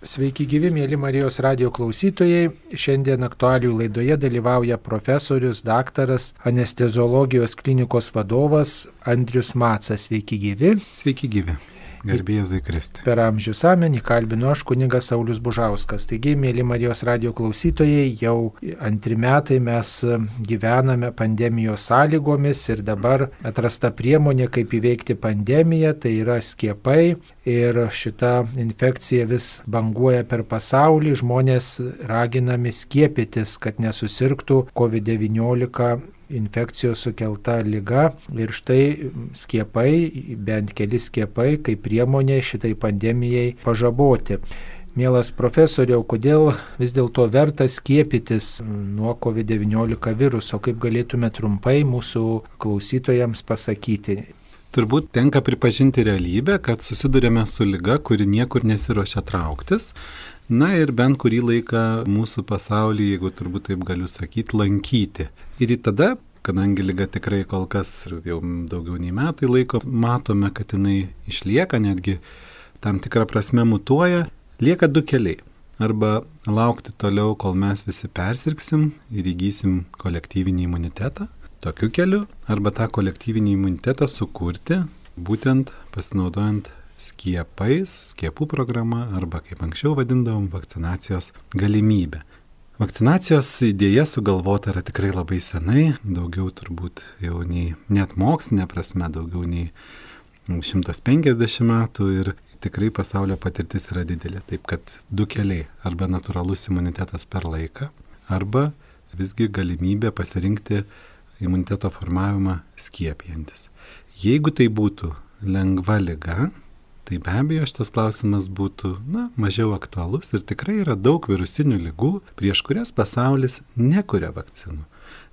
Sveiki gyvi, mėly Marijos radio klausytojai. Šiandien aktualių laidoje dalyvauja profesorius, daktaras, anesteziologijos klinikos vadovas Andrius Macas. Sveiki gyvi. Sveiki gyvi. Garbėjai Kristi. Per amžių samenį kalbinu aš kunigas Saulis Bužauskas. Taigi, mėly Marijos radio klausytojai, jau antri metai mes gyvename pandemijos sąlygomis ir dabar atrasta priemonė, kaip įveikti pandemiją, tai yra skiepai. Ir šita infekcija vis banguoja per pasaulį, žmonės raginami skiepytis, kad nesusirgtų COVID-19 infekcijos sukelta lyga ir štai skiepai, bent keli skiepai, kaip priemonė šitai pandemijai pažaboti. Mielas profesoriau, kodėl vis dėlto verta skiepytis nuo COVID-19 viruso, kaip galėtume trumpai mūsų klausytojams pasakyti? Turbūt tenka pripažinti realybę, kad susidurėme su lyga, kuri niekur nesiuošia trauktis. Na ir bent kurį laiką mūsų pasaulį, jeigu turbūt taip galiu sakyti, lankyti. Ir tada kadangi lyga tikrai kol kas jau daugiau nei metai laiko, matome, kad jinai išlieka, netgi tam tikrą prasme mutuoja, lieka du keliai. Arba laukti toliau, kol mes visi persirksim ir įgysim kolektyvinį imunitetą, tokiu keliu, arba tą kolektyvinį imunitetą sukurti, būtent pasinaudojant skiepais, skiepų programa arba kaip anksčiau vadindavom vakcinacijos galimybę. Vakcinacijos idėja sugalvota yra tikrai labai senai, daugiau turbūt jau nei net mokslinė prasme, daugiau nei 150 metų ir tikrai pasaulio patirtis yra didelė. Taip kad du keliai - arba natūralus imunitetas per laiką, arba visgi galimybė pasirinkti imuniteto formavimą skiepijantis. Jeigu tai būtų lengva lyga, tai be abejo šitas klausimas būtų na, mažiau aktualus ir tikrai yra daug virusinių lygų, prieš kurias pasaulis nekuria vakcinų.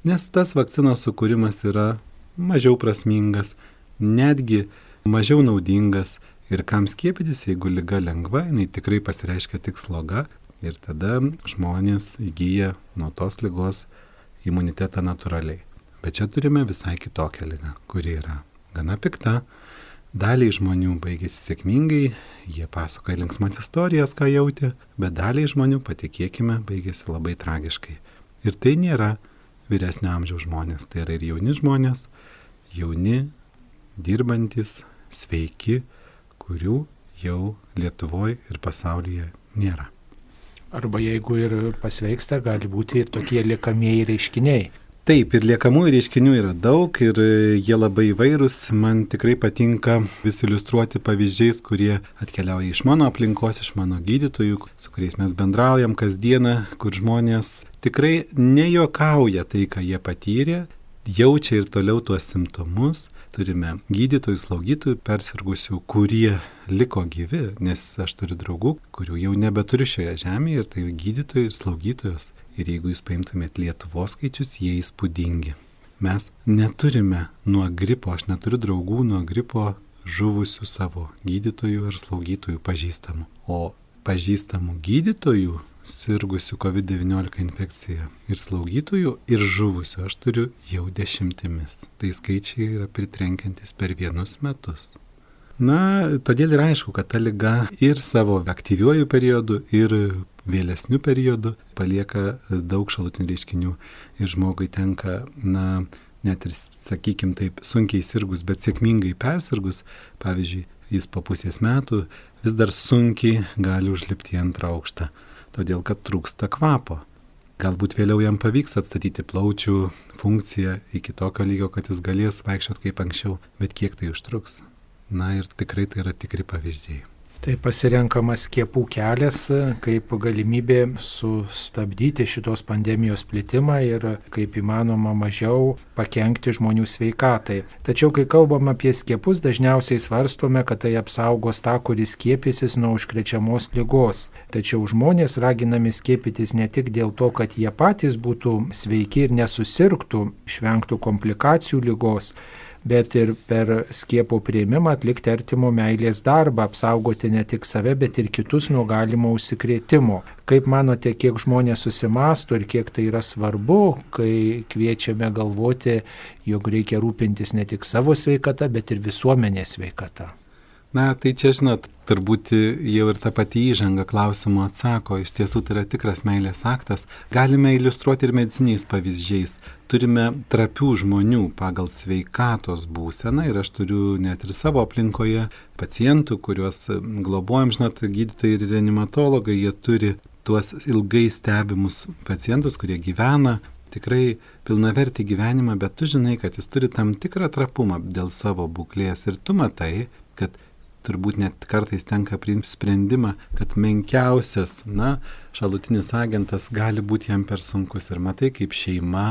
Nes tas vakcinos sukūrimas yra mažiau prasmingas, netgi mažiau naudingas ir kam skiepytis, jeigu lyga lengva, jinai tikrai pasireiškia tik sloga ir tada žmonės įgyja nuo tos lygos imunitetą natūraliai. Bet čia turime visai kitokią lygą, kuri yra gana pikta, Daliai žmonių baigėsi sėkmingai, jie pasakoja linksmas istorijas, ką jautė, bet daliai žmonių, patikėkime, baigėsi labai tragiškai. Ir tai nėra vyresnio amžiaus žmonės, tai yra ir jauni žmonės, jauni, dirbantis, sveiki, kurių jau Lietuvoje ir pasaulyje nėra. Arba jeigu ir pasveiksta, gali būti ir tokie liekamieji reiškiniai. Taip, ir liekamųjų reiškinių yra daug ir jie labai įvairūs. Man tikrai patinka vis iliustruoti pavyzdžiais, kurie atkeliauja iš mano aplinkos, iš mano gydytojų, su kuriais mes bendraujam kasdieną, kur žmonės tikrai nejokauja tai, ką jie patyrė, jaučia ir toliau tuos simptomus. Turime gydytojų, slaugytojų persirgusių, kurie liko gyvi, nes aš turiu draugų, kurių jau nebeturiu šioje žemėje ir tai gydytojai ir slaugytojos Ir jeigu jūs paimtumėt Lietuvos skaičius, jie įspūdingi. Mes neturime nuo gripo, aš neturiu draugų nuo gripo žuvusių savo gydytojų ar slaugytojų pažįstamų. O pažįstamų gydytojų sirgusių COVID-19 infekcija ir slaugytojų ir žuvusių aš turiu jau dešimtimis. Tai skaičiai yra pritrenkiantis per vienus metus. Na, todėl ir aišku, kad ta lyga ir savo aktyviuoju periodu, ir vėlesniu periodu palieka daug šalutinių reiškinių ir žmogui tenka, na, net ir, sakykime taip, sunkiai sirgus, bet sėkmingai persirgus, pavyzdžiui, jis po pusės metų vis dar sunkiai gali užlipti į antrą aukštą, todėl kad trūksta kvapo. Galbūt vėliau jam pavyks atstatyti plaučių funkciją iki tokio lygio, kad jis galės vaikščioti kaip anksčiau, bet kiek tai užtruks. Na ir tikrai tai yra tikri pavyzdžiai. Tai pasirenkamas skiepų kelias kaip galimybė sustabdyti šitos pandemijos plitimą ir kaip įmanoma mažiau pakengti žmonių sveikatai. Tačiau, kai kalbam apie skiepus, dažniausiai svarstome, kad tai apsaugos tą, kuris skiepysis nuo užkrečiamos lygos. Tačiau žmonės raginami skiepytis ne tik dėl to, kad jie patys būtų sveiki ir nesusirgtų, išvengtų komplikacijų lygos, bet ir per skiepų prieimimą atlikti artimo meilės darbą, apsaugoti ne tik save, bet ir kitus nuo galimo užsikrėtimo. Kaip manote, kiek žmonės susimastų ir kiek tai yra svarbu, kai kviečiame galvoti, jog reikia rūpintis ne tik savo sveikata, bet ir visuomenės sveikata? Na, tai čia, žinot, turbūt jau ir ta pati įžanga klausimo atsako, iš tiesų tai yra tikras meilės aktas. Galime iliustruoti ir mediciniais pavyzdžiais. Turime trapių žmonių pagal sveikatos būseną ir aš turiu net ir savo aplinkoje pacientų, kuriuos globojam, žinot, gydytojai ir reanimatologai, jie turi tuos ilgai stebimus pacientus, kurie gyvena tikrai pilnavertį gyvenimą, bet tu žinai, kad jis turi tam tikrą trapumą dėl savo būklės ir tu matai, kad turbūt net kartais tenka priimti sprendimą, kad menkiausias, na, šalutinis agentas gali būti jam per sunkus ir matai, kaip šeima,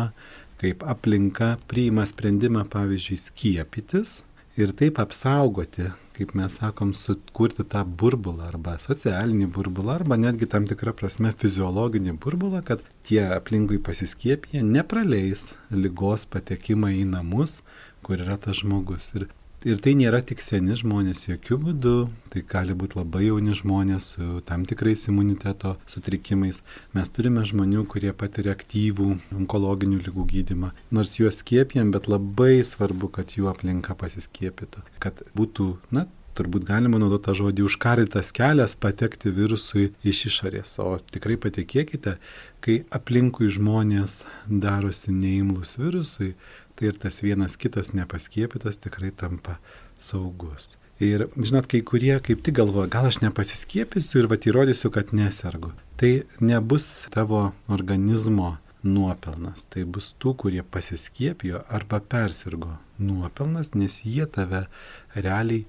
kaip aplinka priima sprendimą, pavyzdžiui, skiepytis ir taip apsaugoti, kaip mes sakom, sukurti tą burbulą arba socialinį burbulą arba netgi tam tikrą prasme fiziologinį burbulą, kad tie aplinkui pasiskiepyje nepraleis lygos patekimą į namus, kur yra tas žmogus. Ir Ir tai nėra tik seni žmonės, jokių būdų, tai gali būti labai jauni žmonės su tam tikrais imuniteto sutrikimais. Mes turime žmonių, kurie patiria aktyvų onkologinių lygų gydimą. Nors juos skiepijam, bet labai svarbu, kad jų aplinka pasiskiepytų. Kad būtų, na, turbūt galima naudoti tą žodį užkarytas kelias patekti virusui iš išorės. O tikrai patikėkite, kai aplinkui žmonės darosi neimlus virusui, tai ir tas vienas kitas nepaskiepytas tikrai tampa saugus. Ir žinot, kai kurie kaip tik galvoja, gal aš nepasiskiepysiu ir va įrodysiu, kad nesergu. Tai nebus tavo organizmo nuopelnas, tai bus tų, kurie pasiskiepijo arba persirgo nuopelnas, nes jie tave realiai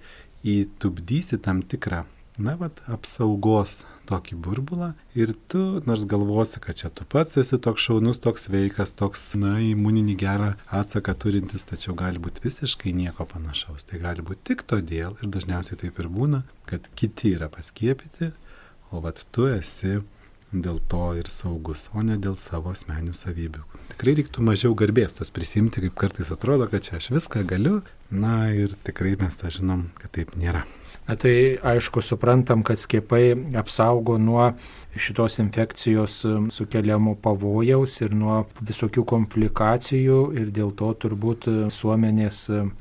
įtubdysi tam tikrą na, vat, apsaugos tokį burbulą ir tu, nors galvosi, kad čia tu pats esi toks šaunus, toks veikas, toks, na, imuninį gerą atsaką turintis, tačiau gali būti visiškai nieko panašaus. Tai gali būti tik todėl, ir dažniausiai taip ir būna, kad kiti yra paskiepyti, o vat tu esi dėl to ir saugus, o ne dėl savo asmenių savybių. Tikrai reiktų mažiau garbės tos prisimti, kaip kartais atrodo, kad čia aš viską galiu, na ir tikrai mes tą žinom, kad taip nėra. Na tai aišku, suprantam, kad skiepai apsaugo nuo šitos infekcijos um, sukeliamo pavojaus ir nuo visokių komplikacijų ir dėl to turbūt visuomenės um,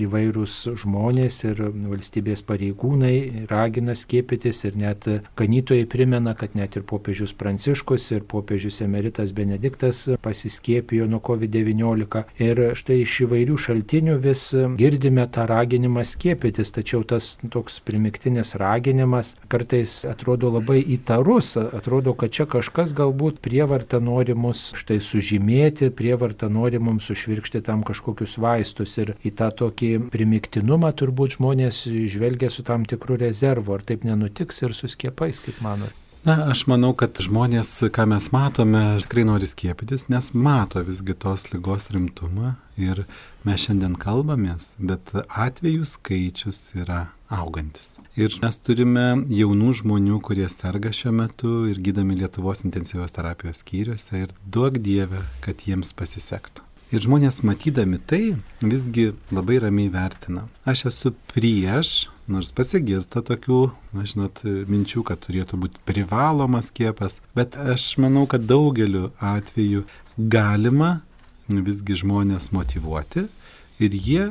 įvairūs žmonės ir valstybės pareigūnai ragina skiepytis ir net ganytojai primena, kad net ir popiežius Pranciškus ir popiežius emeritas Benediktas pasiskiepijo nuo COVID-19. Ir štai iš įvairių šaltinių vis girdime tą raginimą skiepytis, tačiau tas toks primiktinis raginimas kartais atrodo labai įtarus, atrodo, kad čia kažkas galbūt prievarta nori mus štai sužymėti, prievarta nori mums sušvirkšti tam kažkokius vaistus ir į tą tokį tokį primiktinumą turbūt žmonės žvelgia su tam tikru rezervu. Ar taip nenutiks ir su skiepais, kaip manot? Na, aš manau, kad žmonės, ką mes matome, tikrai nori skiepytis, nes mato visgi tos lygos rimtumą ir mes šiandien kalbamės, bet atvejų skaičius yra augantis. Ir mes turime jaunų žmonių, kurie serga šiuo metu ir gydami Lietuvos intensyvios terapijos skyriuose ir duok Dievę, kad jiems pasisektų. Ir žmonės matydami tai visgi labai ramiai vertina. Aš esu prieš, nors pasigirsta tokių, na žinot, minčių, kad turėtų būti privalomas skiepas, bet aš manau, kad daugeliu atveju galima visgi žmonės motivuoti ir jie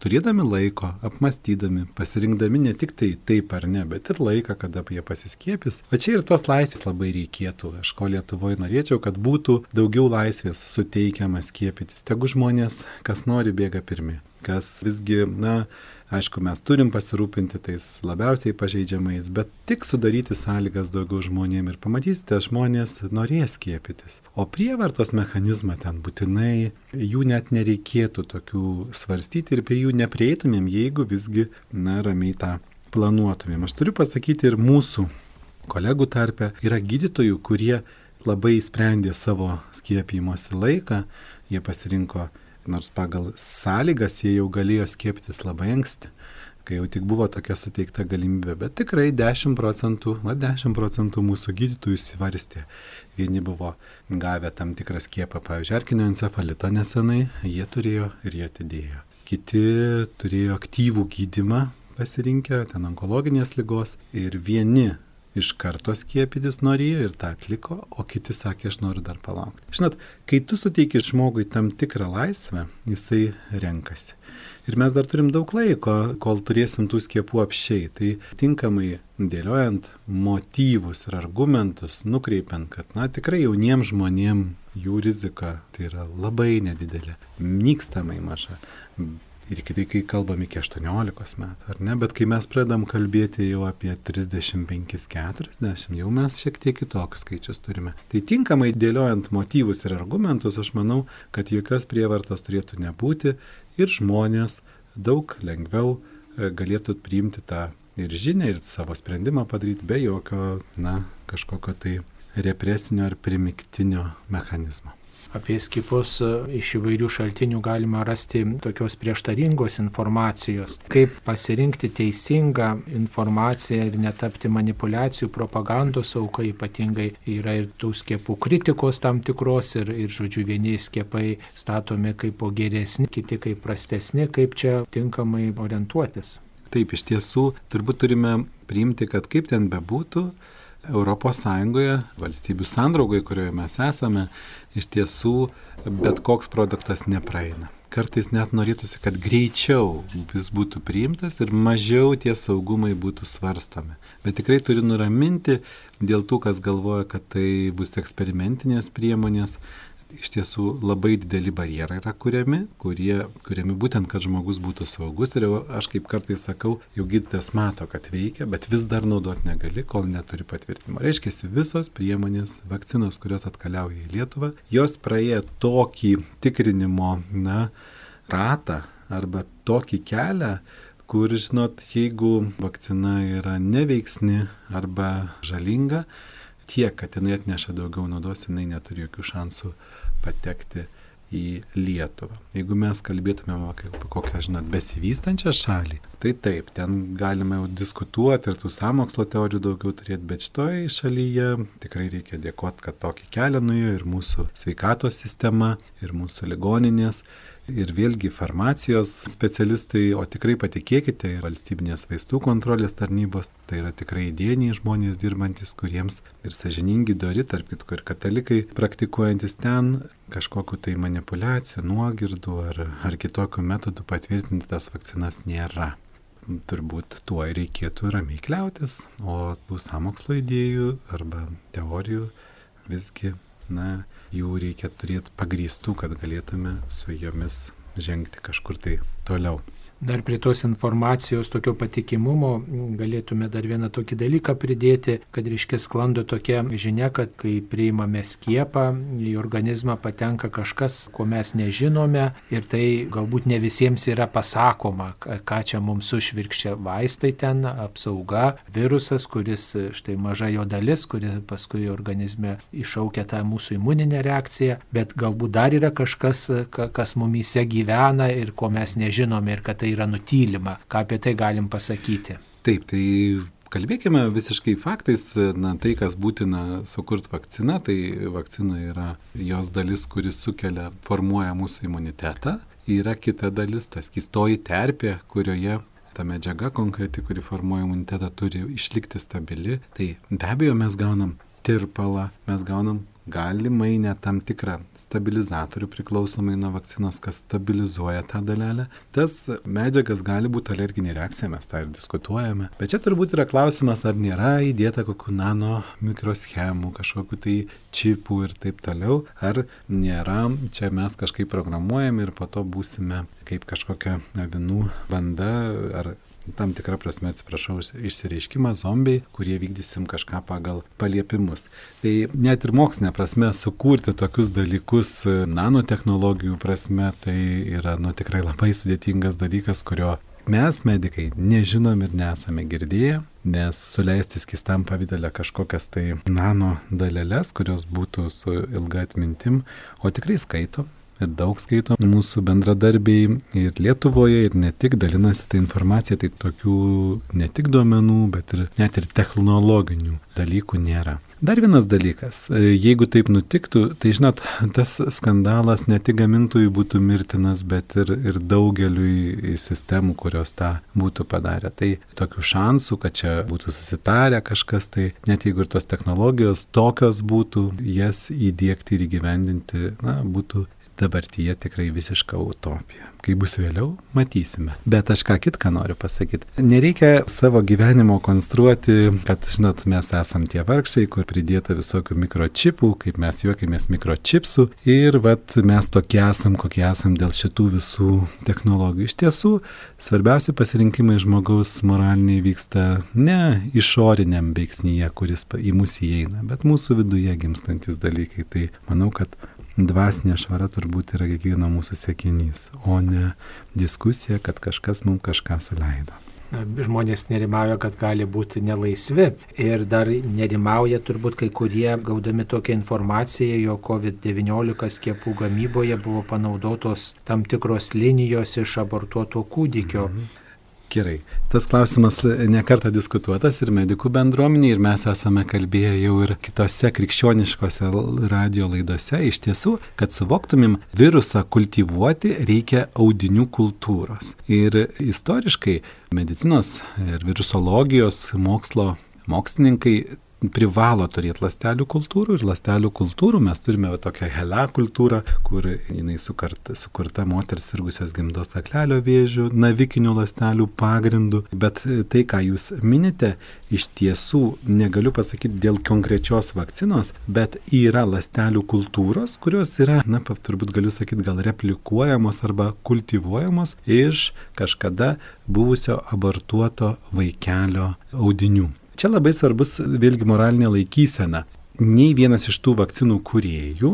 turėdami laiko, apmastydami, pasirinkdami ne tik tai taip ar ne, bet ir laiką, kada jie pasiskiepys. O čia ir tos laisvės labai reikėtų. Aš ko Lietuvoje norėčiau, kad būtų daugiau laisvės suteikiama skiepytis. Tegu žmonės, kas nori, bėga pirmi. Kas visgi, na, Aišku, mes turim pasirūpinti tais labiausiai pažeidžiamais, bet tik sudaryti sąlygas daugiau žmonėm ir pamatysite, žmonės norės skiepytis. O prievartos mechanizmą ten būtinai, jų net nereikėtų tokių svarstyti ir prie jų neprieitumėm, jeigu visgi, na, ramiai tą planuotumėm. Aš turiu pasakyti ir mūsų kolegų tarpe yra gydytojų, kurie labai sprendė savo skiepijimosi laiką, jie pasirinko nors pagal sąlygas jie jau galėjo skiepytis labai anksti, kai jau tik buvo tokia suteikta galimybė, bet tikrai 10 procentų, va 10 procentų mūsų gydytojų įsivarstė. Vieni buvo gavę tam tikrą skiepą, pavyzdžiui, erkinio encefalito nesenai, jie turėjo ir jie atidėjo. Kiti turėjo aktyvų gydimą pasirinkę, ten onkologinės lygos ir vieni iš karto skiepytis norėjo ir tą atliko, o kiti sakė, aš noriu dar palaukti. Žinot, kai tu suteiki žmogui tam tikrą laisvę, jisai renkasi. Ir mes dar turim daug laiko, kol turėsim tų skiepų apšiai. Tai tinkamai dėliojant motyvus ir argumentus, nukreipiant, kad, na, tikrai jauniems žmonėms jų rizika tai yra labai nedidelė, nykstamai maža ir kitai, kai kalbam iki 18 metų, ar ne, bet kai mes pradam kalbėti jau apie 35-40, jau mes šiek tiek kitokius skaičius turime. Tai tinkamai dėliojant motyvus ir argumentus, aš manau, kad jokios prievartos turėtų nebūti ir žmonės daug lengviau e, galėtų priimti tą ir žinę, ir savo sprendimą padaryti be jokio, na, kažkokio tai represinio ar primiktinio mechanizmo apie skipus e, iš įvairių šaltinių galima rasti tokios prieštaringos informacijos. Kaip pasirinkti teisingą informaciją ir netapti manipulacijų, propagandos auka, ypatingai yra ir tų skiepų kritikos tam tikros ir, ir žodžiu, vieni skiepai statomi kaip geresni, kiti kaip prastesni, kaip čia tinkamai orientuotis. Taip, iš tiesų, turbūt turime priimti, kad kaip ten bebūtų, ES, valstybių sandraugoje, kurioje mes esame, iš tiesų bet koks produktas nepraeina. Kartais net norėtųsi, kad greičiau vis būtų priimtas ir mažiau tie saugumai būtų svarstomi. Bet tikrai turiu nuraminti dėl tų, kas galvoja, kad tai bus eksperimentinės priemonės iš tiesų labai dideli barjerai yra kuriami, kurie kuriami būtent, kad žmogus būtų saugus. Ir aš kaip kartais sakau, jau gydytojas mato, kad veikia, bet vis dar naudoti negali, kol neturi patvirtinimo. Reiškia, visos priemonės, vakcinos, kurios atkeliauja į Lietuvą, jos praėjo tokį tikrinimo na, ratą arba tokį kelią, kur, žinot, jeigu vakcina yra neveiksni arba žalinga, tiek, kad jinai atneša daugiau naudos, jinai neturi jokių šansų patekti į Lietuvą. Jeigu mes kalbėtumėm apie kokią, žinot, besivystančią šalį, tai taip, ten galime jau diskutuoti ir tų samokslo teorijų daugiau turėti, bet šitoj šalyje tikrai reikia dėkoti, kad tokį kelią nuėjo ir mūsų sveikatos sistema, ir mūsų ligoninės ir vėlgi farmacijos specialistai, o tikrai patikėkite, valstybinės vaistų kontrolės tarnybos, tai yra tikrai įdėniai žmonės dirbantis, kuriems ir sažiningi dori, tarp kitko ir katalikai praktikuojantis ten kažkokiu tai manipulacijų, nuogirdų ar, ar kitokiu metodu patvirtinti tas vakcinas nėra. Turbūt tuo reikėtų ramiai kliautis, o tų samokslo idėjų arba teorijų visgi, na, jų reikia turėti pagrįstų, kad galėtume su jomis žengti kažkur tai toliau. Dar prie tos informacijos tokio patikimumo galėtume dar vieną tokį dalyką pridėti, kad reiškia sklando tokia žinia, kad kai priimame skiepą, į organizmą patenka kažkas, ko mes nežinome ir tai galbūt ne visiems yra pasakoma, ką čia mums sušvirkščia vaistai ten, apsauga, virusas, kuris štai maža jo dalis, kuri paskui organizme iššaukia tą mūsų imuninę reakciją, bet galbūt dar yra kažkas, kas mumyse gyvena ir ko mes nežinome ir kad tai tai yra nutylima. Ką apie tai galim pasakyti? Taip, tai Kalbėkime visiškai faktais, na tai, kas būtina sukurti vakciną, tai vakcina yra jos dalis, kuris sukelia, formuoja mūsų imunitetą. Yra kita dalis, tas kistoji terpė, kurioje ta medžiaga konkreti, kuri formuoja imunitetą, turi išlikti stabili. Tai be abejo mes gaunam tirpalą, mes gaunam galimai net tam tikrą stabilizatorių priklausomai nuo vakcinos, kas stabilizuoja tą dalelę. Tas medžiagas gali būti alerginė reakcija, mes tą ir diskutuojame. Bet čia turbūt yra klausimas, ar nėra įdėta kokių nano mikroschemų, kažkokių tai čipų ir taip toliau, ar nėra, čia mes kažkaip programuojame ir po to būsime kaip kažkokia avinų banda ar tam tikrą prasme, atsiprašau, išsireiškimą zombiai, kurie vykdysim kažką pagal paliepimus. Tai net ir mokslinė prasme sukurti tokius dalykus nanotehnologijų prasme, tai yra nu, tikrai labai sudėtingas dalykas, kurio mes, medikai, nežinom ir nesame girdėję, nes suleisti skistam pavydelę kažkokias tai nano dalelės, kurios būtų su ilga atmintim, o tikrai skaito, ir daug skaito mūsų bendradarbiai ir Lietuvoje, ir ne tik dalinasi tą informaciją, tai tokių ne tik duomenų, bet ir net ir technologinių dalykų nėra. Dar vienas dalykas, jeigu taip nutiktų, tai žinot, tas skandalas ne tik gamintojui būtų mirtinas, bet ir, ir daugeliui sistemų, kurios tą būtų padarę. Tai tokių šansų, kad čia būtų susitarę kažkas, tai net jeigu ir tos technologijos tokios būtų, jas įdėkti ir įgyvendinti, na, būtų dabartyje tikrai visiška utopija. Kai bus vėliau, matysime. Bet aš ką kitką noriu pasakyti. Nereikia savo gyvenimo konstruoti, kad, žinot, mes esam tie vargšiai, kur pridėta visokių mikročipų, kaip mes juokėmės mikročipsų ir vat, mes tokie esam, kokie esam dėl šitų visų technologijų. Iš tiesų, svarbiausi pasirinkimai žmogaus moraliniai vyksta ne išoriniam veiksnyje, kuris į mus įeina, bet mūsų viduje gimstantis dalykai. Tai manau, kad dvasinė švara turbūt yra kiekvieno mūsų sėkinys, o ne diskusija, kad kažkas mums kažką suleido. Žmonės nerimauja, kad gali būti nelaisvi ir dar nerimauja turbūt kai kurie gaudami tokią informaciją, jo COVID-19 skiepų gamyboje buvo panaudotos tam tikros linijos iš abortuoto kūdikio. Mhm. Gerai, tas klausimas nekarta diskutuotas ir medikų bendruomenė ir mes esame kalbėję jau ir kitose krikščioniškose radio laidose. Iš tiesų, kad suvoktumėm, virusą kultivuoti reikia audinių kultūros. Ir istoriškai medicinos ir virusologijos mokslo mokslininkai privalo turėti lastelių kultūrų ir lastelių kultūrų mes turime tokią helę kultūrą, kur jinai sukurta, sukurta moters sirgusios gimdos aklelio vėžių, navikinių lastelių pagrindų, bet tai, ką jūs minite, iš tiesų negaliu pasakyti dėl konkrečios vakcinos, bet yra lastelių kultūros, kurios yra, na, turbūt galiu sakyti, gal replikuojamos arba kultivuojamos iš kažkada buvusio abortuoto vaikelio audinių. Čia labai svarbus vėlgi moralinė laikysena. Nei vienas iš tų vakcinų kuriejų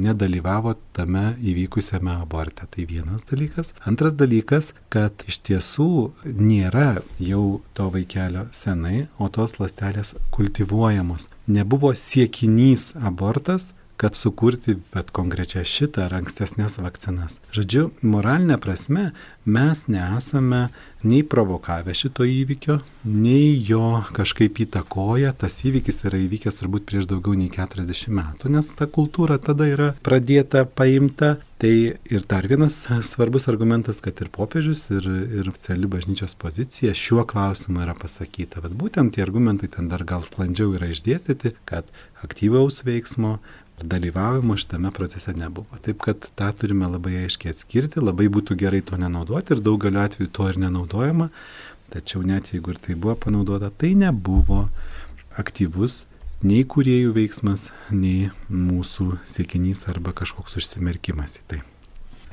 nedalyvavo tame įvykusiame aborte. Tai vienas dalykas. Antras dalykas, kad iš tiesų nėra jau to vaikelio senai, o tos lastelės kultivuojamos. Nebuvo siekinys abortas, kad sukurti bet konkrečią šitą ar ankstesnės vakcinas. Žodžiu, moralinė prasme mes nesame nei provokavę šito įvykio, nei jo kažkaip įtakoja. Tas įvykis yra įvykęs turbūt prieš daugiau nei 40 metų, nes ta kultūra tada yra pradėta, paimta. Tai ir dar vienas svarbus argumentas, kad ir popiežius, ir, ir oficiali bažnyčios pozicija šiuo klausimu yra pasakyta. Bet būtent tie argumentai ten dar gal sklandžiau yra išdėstyti, kad aktyvaus veiksmo dalyvavimo šitame procese nebuvo. Taip kad tą turime labai aiškiai atskirti, labai būtų gerai to nenaudoti ir daugeliu atveju to ir nenaudojama, tačiau net jeigu ir tai buvo panaudota, tai nebuvo aktyvus nei kuriejų veiksmas, nei mūsų siekinys arba kažkoks užsimerkimas į tai.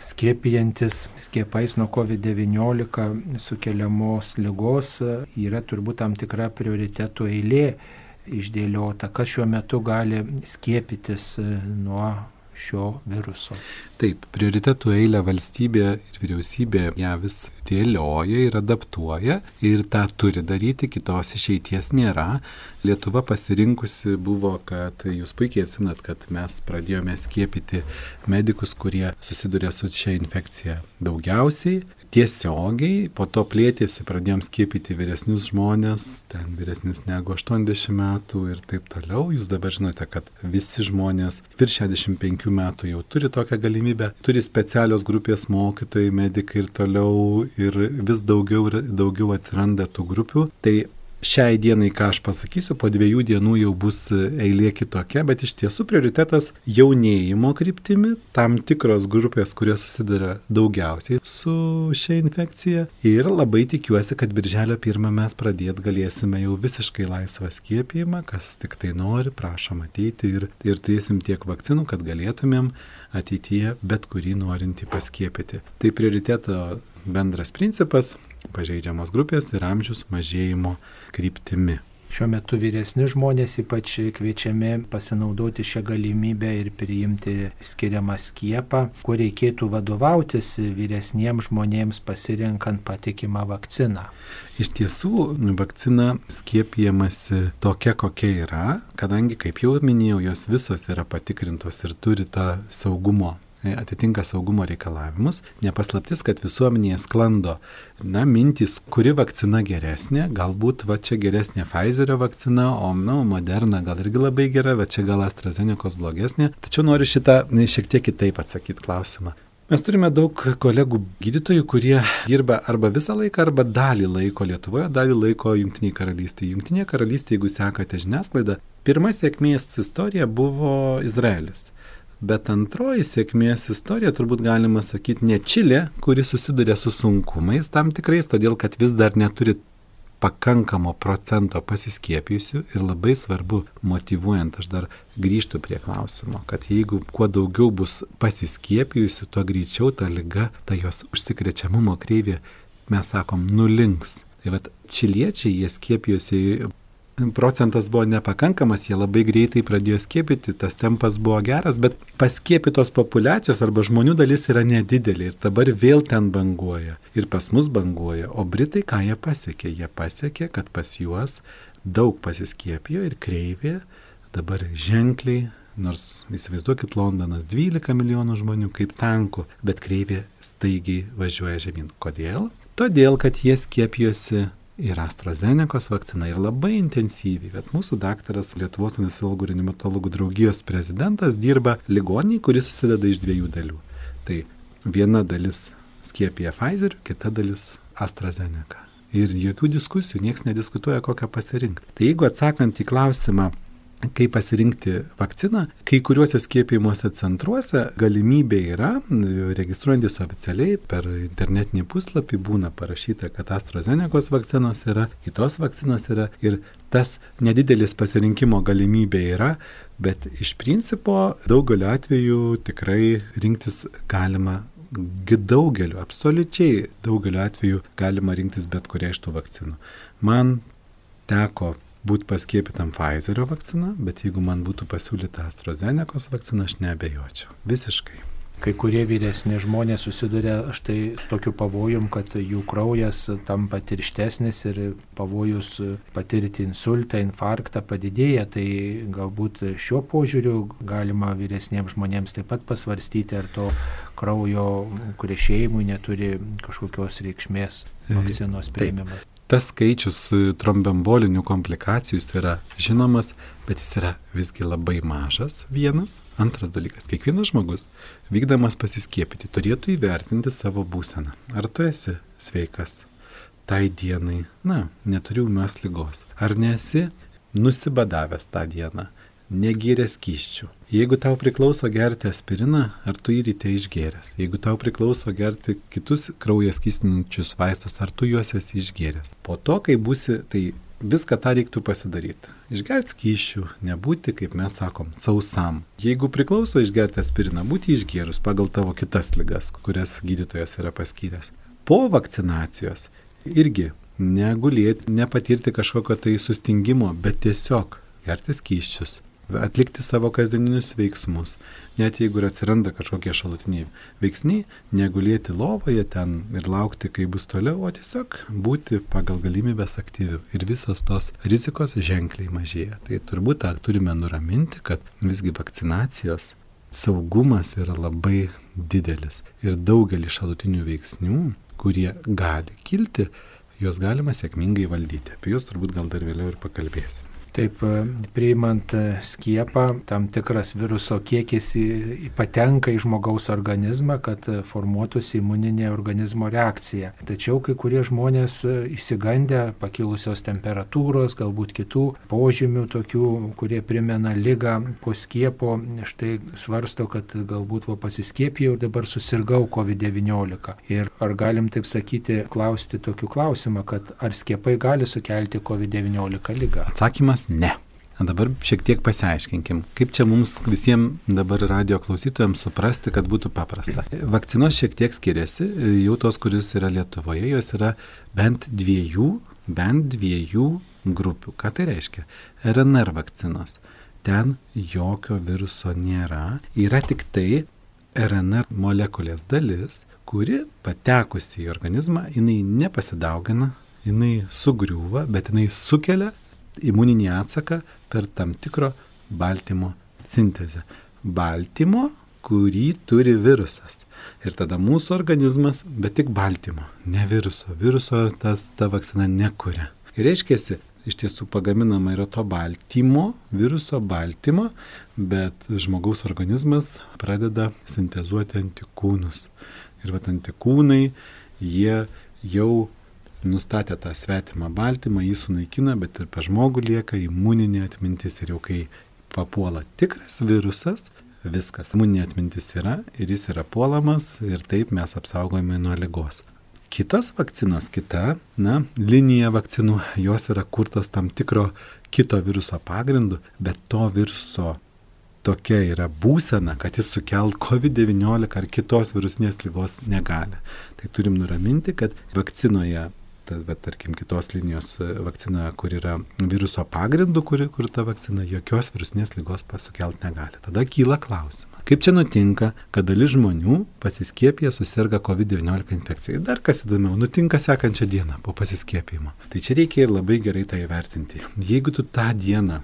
Skiepijantis skiepais nuo COVID-19 sukeliamos lygos yra turbūt tam tikra prioritetų eilė išdėliota, kas šiuo metu gali skiepytis e, nuo šio viruso. Taip, prioritetų eilę valstybė ir vyriausybė ją vis dėlioja ir adaptuoja ir tą turi daryti, kitos išeities nėra. Lietuva pasirinkusi buvo, kad jūs puikiai atsimnat, kad mes pradėjome skiepyti medikus, kurie susiduria su šia infekcija daugiausiai tiesiogiai, po to plėtėsi, pradėjom skiepyti vyresnius žmonės, ten vyresnius negu 80 metų ir taip toliau. Jūs dabar žinote, kad visi žmonės virš 65 metų jau turi tokią galimybę, turi specialios grupės mokytojai, medikai ir toliau ir vis daugiau ir daugiau atsiranda tų grupių. Tai šiai dienai, ką aš pasakysiu, po dviejų dienų jau bus eilė kitokia, bet iš tiesų prioritetas jaunėjimo kryptimi, tam tikros grupės, kurios susiduria daugiausiai su šia infekcija. Ir labai tikiuosi, kad birželio pirmą mes pradėt galėsime jau visiškai laisvą skiepijimą, kas tik tai nori, prašom ateiti ir, ir turėsim tiek vakcinų, kad galėtumėm ateityje bet kurį norintį paskiepyti. Tai prioriteto bendras principas - pažeidžiamos grupės ir amžius mažėjimo kryptimi. Šiuo metu vyresni žmonės ypač kviečiami pasinaudoti šią galimybę ir priimti skiriamą skiepą, kur reikėtų vadovautis vyresniems žmonėms pasirinkant patikimą vakciną. Iš tiesų, vakcina skiepijamasi tokia, kokia yra, kadangi, kaip jau minėjau, jos visos yra patikrintos ir turi tą saugumo atitinka saugumo reikalavimus. Nepaslaptis, kad visuomenėje sklando, na, mintys, kuri vakcina geresnė, galbūt va čia geresnė Pfizerio vakcina, o, na, Moderna gal irgi labai gera, bet čia gal AstraZeneca blogesnė. Tačiau noriu šitą šiek tiek kitaip atsakyti klausimą. Mes turime daug kolegų gydytojų, kurie dirba arba visą laiką, arba dalį laiko Lietuvoje, dalį laiko Junktiniai karalystėje. Junktinėje karalystėje, jeigu sekate žiniasklaidą, pirma sėkmės istorija buvo Izraelis. Bet antroji sėkmės istorija turbūt galima sakyti ne Čilė, kuri susiduria su sunkumais tam tikrais, todėl kad vis dar neturi pakankamo procento pasiskiepijusių ir labai svarbu motivuojant, aš dar grįžtu prie klausimo, kad jeigu kuo daugiau bus pasiskiepijusių, tuo greičiau ta lyga, ta jos užsikrečiamumo kreivė, mes sakom, nulinks. Tai vad, čiliečiai jie skiepijosi procentas buvo nepakankamas, jie labai greitai pradėjo skiepyti, tas tempas buvo geras, bet paskiepytos populacijos arba žmonių dalis yra nedidelė ir dabar vėl ten banguoja. Ir pas mus banguoja. O Britai ką jie pasiekė? Jie pasiekė, kad pas juos daug pasiskiepijo ir kreivė dabar ženkliai, nors įsivaizduokit Londonas 12 milijonų žmonių kaip tankų, bet kreivė staigiai važiuoja žemyn. Kodėl? Todėl, kad jie skiepijosi ir AstraZenecos vakcina ir labai intensyviai, bet mūsų daktaras Lietuvos anesteziologų ir animatologų draugijos prezidentas dirba ligoniai, kuris susideda iš dviejų dalių. Tai viena dalis skiepija Pfizer, kita dalis AstraZeneca. Ir jokių diskusijų, niekas nediskutuoja, kokią pasirinkti. Tai jeigu atsakant į klausimą, kaip pasirinkti vakciną. Kai kuriuose skiepijimuose centruose galimybė yra, registruojantis oficialiai per internetinį puslapį būna parašyta, kad AstraZenecos vakcinos yra, kitos vakcinos yra ir tas nedidelis pasirinkimo galimybė yra, bet iš principo daugeliu atveju tikrai rinktis galima daugeliu, absoliučiai daugeliu atveju galima rinktis bet kurią iš tų vakcinų. Man teko būti paskiepytam Pfizerio vakcina, bet jeigu man būtų pasiūlyta AstraZenecos vakcina, aš nebejočiau. Visiškai. Kai kurie vyresni žmonės susiduria štai su tokiu pavojum, kad jų kraujas tampa tirštesnis ir pavojus patirti insultą, infarktą padidėja, tai galbūt šiuo požiūriu galima vyresniems žmonėms taip pat pasvarstyti, ar to kraujo krešėjimui neturi kažkokios reikšmės vakcinos prieimimas tas skaičius trombembolinių komplikacijų yra žinomas, bet jis yra visgi labai mažas vienas. Antras dalykas, kiekvienas žmogus, vykdamas pasiskiepyti, turėtų įvertinti savo būseną. Ar tu esi sveikas tai dienai, na, neturiu ūmios lygos. Ar nesi nusibadavęs tą dieną, negėręs kyščių. Jeigu tau priklauso gerti aspiriną, ar tu jį ryte išgėręs? Jeigu tau priklauso gerti kitus kraujas kystinčius vaistus, ar tu juos esi išgėręs? Po to, kai būsi, tai viską tą reiktų pasidaryti. Išgerti skyšių, nebūti, kaip mes sakom, sausam. Jeigu priklauso išgerti aspiriną, būti išgerus pagal tavo kitas lygas, kurias gydytojas yra paskyręs. Po vakcinacijos irgi negulėti, nepatirti kažkokio tai sustingimo, bet tiesiog gerti skyščius, atlikti savo kasdieninius veiksmus, net jeigu ir atsiranda kažkokie šalutiniai veiksniai, negulėti lovoje ten ir laukti, kai bus toliau, o tiesiog būti pagal galimybės aktyviu. Ir visos tos rizikos ženkliai mažėja. Tai turbūt tą turime nuraminti, kad visgi vakcinacijos saugumas yra labai didelis. Ir daugelį šalutinių veiksnių, kurie gali kilti, juos galima sėkmingai valdyti. Apie juos turbūt gal dar vėliau ir pakalbėsim. Taip, e, priimant e, skiepą, tam tikras viruso kiekis patenka į žmogaus organizmą, kad e, formuotųsi imuninė organizmo reakcija. Tačiau kai kurie žmonės įsigandę pakilusios temperatūros, galbūt kitų požymių tokių, kurie primena lygą po skiepo, štai svarsto, kad galbūt va pasiskiepijau ir dabar susirgau COVID-19. Ir ar galim taip sakyti, klausti tokių klausimą, kad ar skiepai gali sukelti COVID-19 lygą? Atsakymas atsakymas ne. Dabar šiek tiek pasiaiškinkim, kaip čia mums visiems dabar radio klausytojams suprasti, kad būtų paprasta. Vakcinos šiek tiek skiriasi, jau tos, kuris yra Lietuvoje, jos yra bent dviejų, bent dviejų grupių. Ką tai reiškia? RNR vakcinos. Ten jokio viruso nėra, yra tik tai RNR molekulės dalis, kuri patekusi į organizmą, jinai nepasidaugina, jinai sugriūva, bet jinai sukelia imuninį atsaką per tam tikro baltymo sintezę. Baltymo kurį turi virusas. Ir tada mūsų organizmas, bet tik baltymo, ne viruso. Viruso tas, ta vakcina nekuria. Ir reiškia, iš tiesų pagaminama yra to baltymo, viruso baltymo, bet žmogaus organizmas pradeda sintezuoti antikūnus. Ir vat antikūnai, jie jau nustatė tą svetimą baltymą, jį sunaikina, bet ir pa žmogų lieka imuninė atmintis. Ir jau kai papuola tikras virusas, viskas. Imuninė atmintis yra ir jis yra puolamas ir taip mes apsaugojame nuo lygos. Kitos vakcinos, kita, na, linija vakcinų, jos yra kurtos tam tikro kito viruso pagrindu, bet to viruso tokia yra būsena, kad jis sukelt COVID-19 ar kitos virusinės lygos negali. Tai turim nuraminti, kad vakcinoje ta, bet tarkim, kitos linijos e, vakcina, kur yra viruso pagrindu, kur, kur ta vakcina jokios virusinės lygos pasukelt negali. Tada kyla klausimas. Kaip čia nutinka, kad dalis žmonių pasiskiepė susirga COVID-19 infekcija. Ir dar kas įdomiau, nutinka sekančią dieną po pasiskiepimo. Tai čia reikia ir labai gerai tai įvertinti. Jeigu tu tą dieną,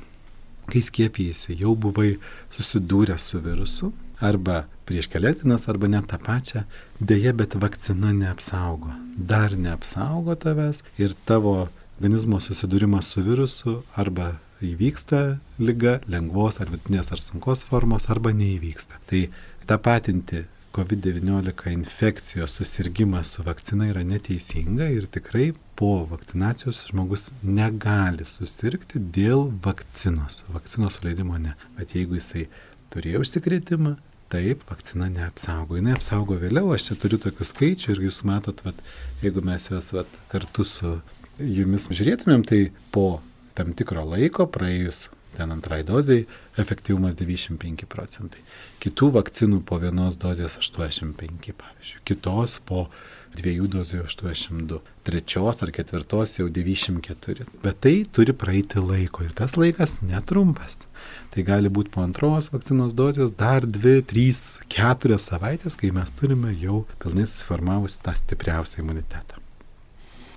kai skiepijasi, jau buvai susidūręs su virusu, arba prieš kelias dienas, arba net tą pačią, dėje, bet vakcina neapsaugo. Dar neapsaugo tavęs ir tavo organizmo susidūrimas su virusu arba įvyksta lyga, lengvos ar vidutinės ar sunkos formos, arba neįvyksta. Tai tapatinti COVID-19 infekcijos susirgymą su vakcina yra neteisinga ir tikrai po vakcinacijos žmogus negali susirgti dėl vakcinos. Vakcinos leidimo ne. Bet jeigu jisai turėjo užsikrėtimą, Taip, vakcina neapsaugo. Jis neapsaugo vėliau, aš čia turiu tokių skaičių ir jūs matot, vat, jeigu mes juos vat, kartu su jumis žiūrėtumėm, tai po tam tikro laiko praėjus ten antrai doziai efektyvumas 95 procentai. Kitų vakcinų po vienos dozės 85, pavyzdžiui. Kitos po dviejų dozių 82, trečios ar ketvirtos jau 94. Bet tai turi praeiti laiko ir tas laikas netrumpas. Tai gali būti po antros vakcinos dozės dar 2, 3, 4 savaitės, kai mes turime jau pilnai susiformavusi tą stipriausią imunitetą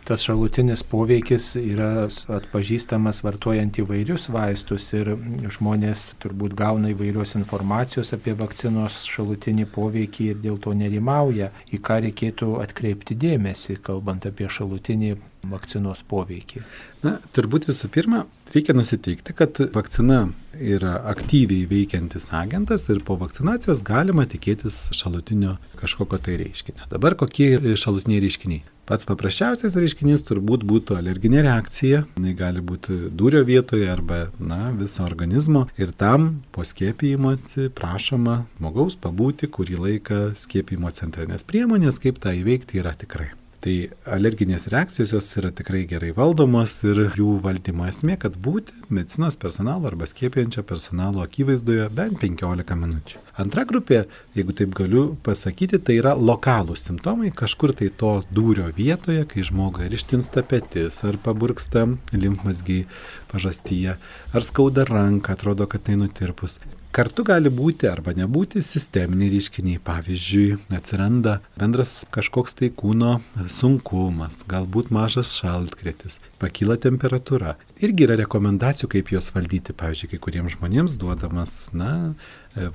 tas šalutinis poveikis yra atpažįstamas vartojant įvairius vaistus ir žmonės turbūt gauna įvairios informacijos apie vakcinos šalutinį poveikį ir dėl to nerimauja, į ką reikėtų atkreipti dėmesį, kalbant apie šalutinį vakcinos poveikį. Na, turbūt visų pirma, reikia nusiteikti, kad vakcina yra aktyviai veikiantis agentas ir po vakcinacijos galima tikėtis šalutinio kažkokio tai reiškinio. Dabar kokie šalutiniai reiškiniai? Pats paprasčiausias reiškinys turbūt būtų alerginė reakcija, jinai gali būti dūrio vietoje arba, na, viso organizmo. Ir tam po skiepijimosi prašoma žmogaus pabūti kurį laiką skiepijimo centre, nes priemonės, kaip tą įveikti, yra tikrai. Tai alerginės reakcijos jos yra tikrai gerai valdomos ir jų valdymo esmė, kad būti medicinos personalo arba skiepijančio personalo akivaizdoje bent 15 minučių. Antra grupė, jeigu taip galiu pasakyti, tai yra lokalūs simptomai, kažkur tai to dūrio vietoje, kai žmogui ar ištinsta petis, ar paburksta limfmasgiai pažastyje, ar skauda ranką, atrodo, kad tai nutirpus. Kartu gali būti arba nebūti sisteminiai reiškiniai. Pavyzdžiui, atsiranda bendras kažkoks tai kūno sunkumas, galbūt mažas šaltkritis, pakyla temperatūra. Irgi yra rekomendacijų, kaip juos valdyti. Pavyzdžiui, kai kuriems žmonėms duodamas, na,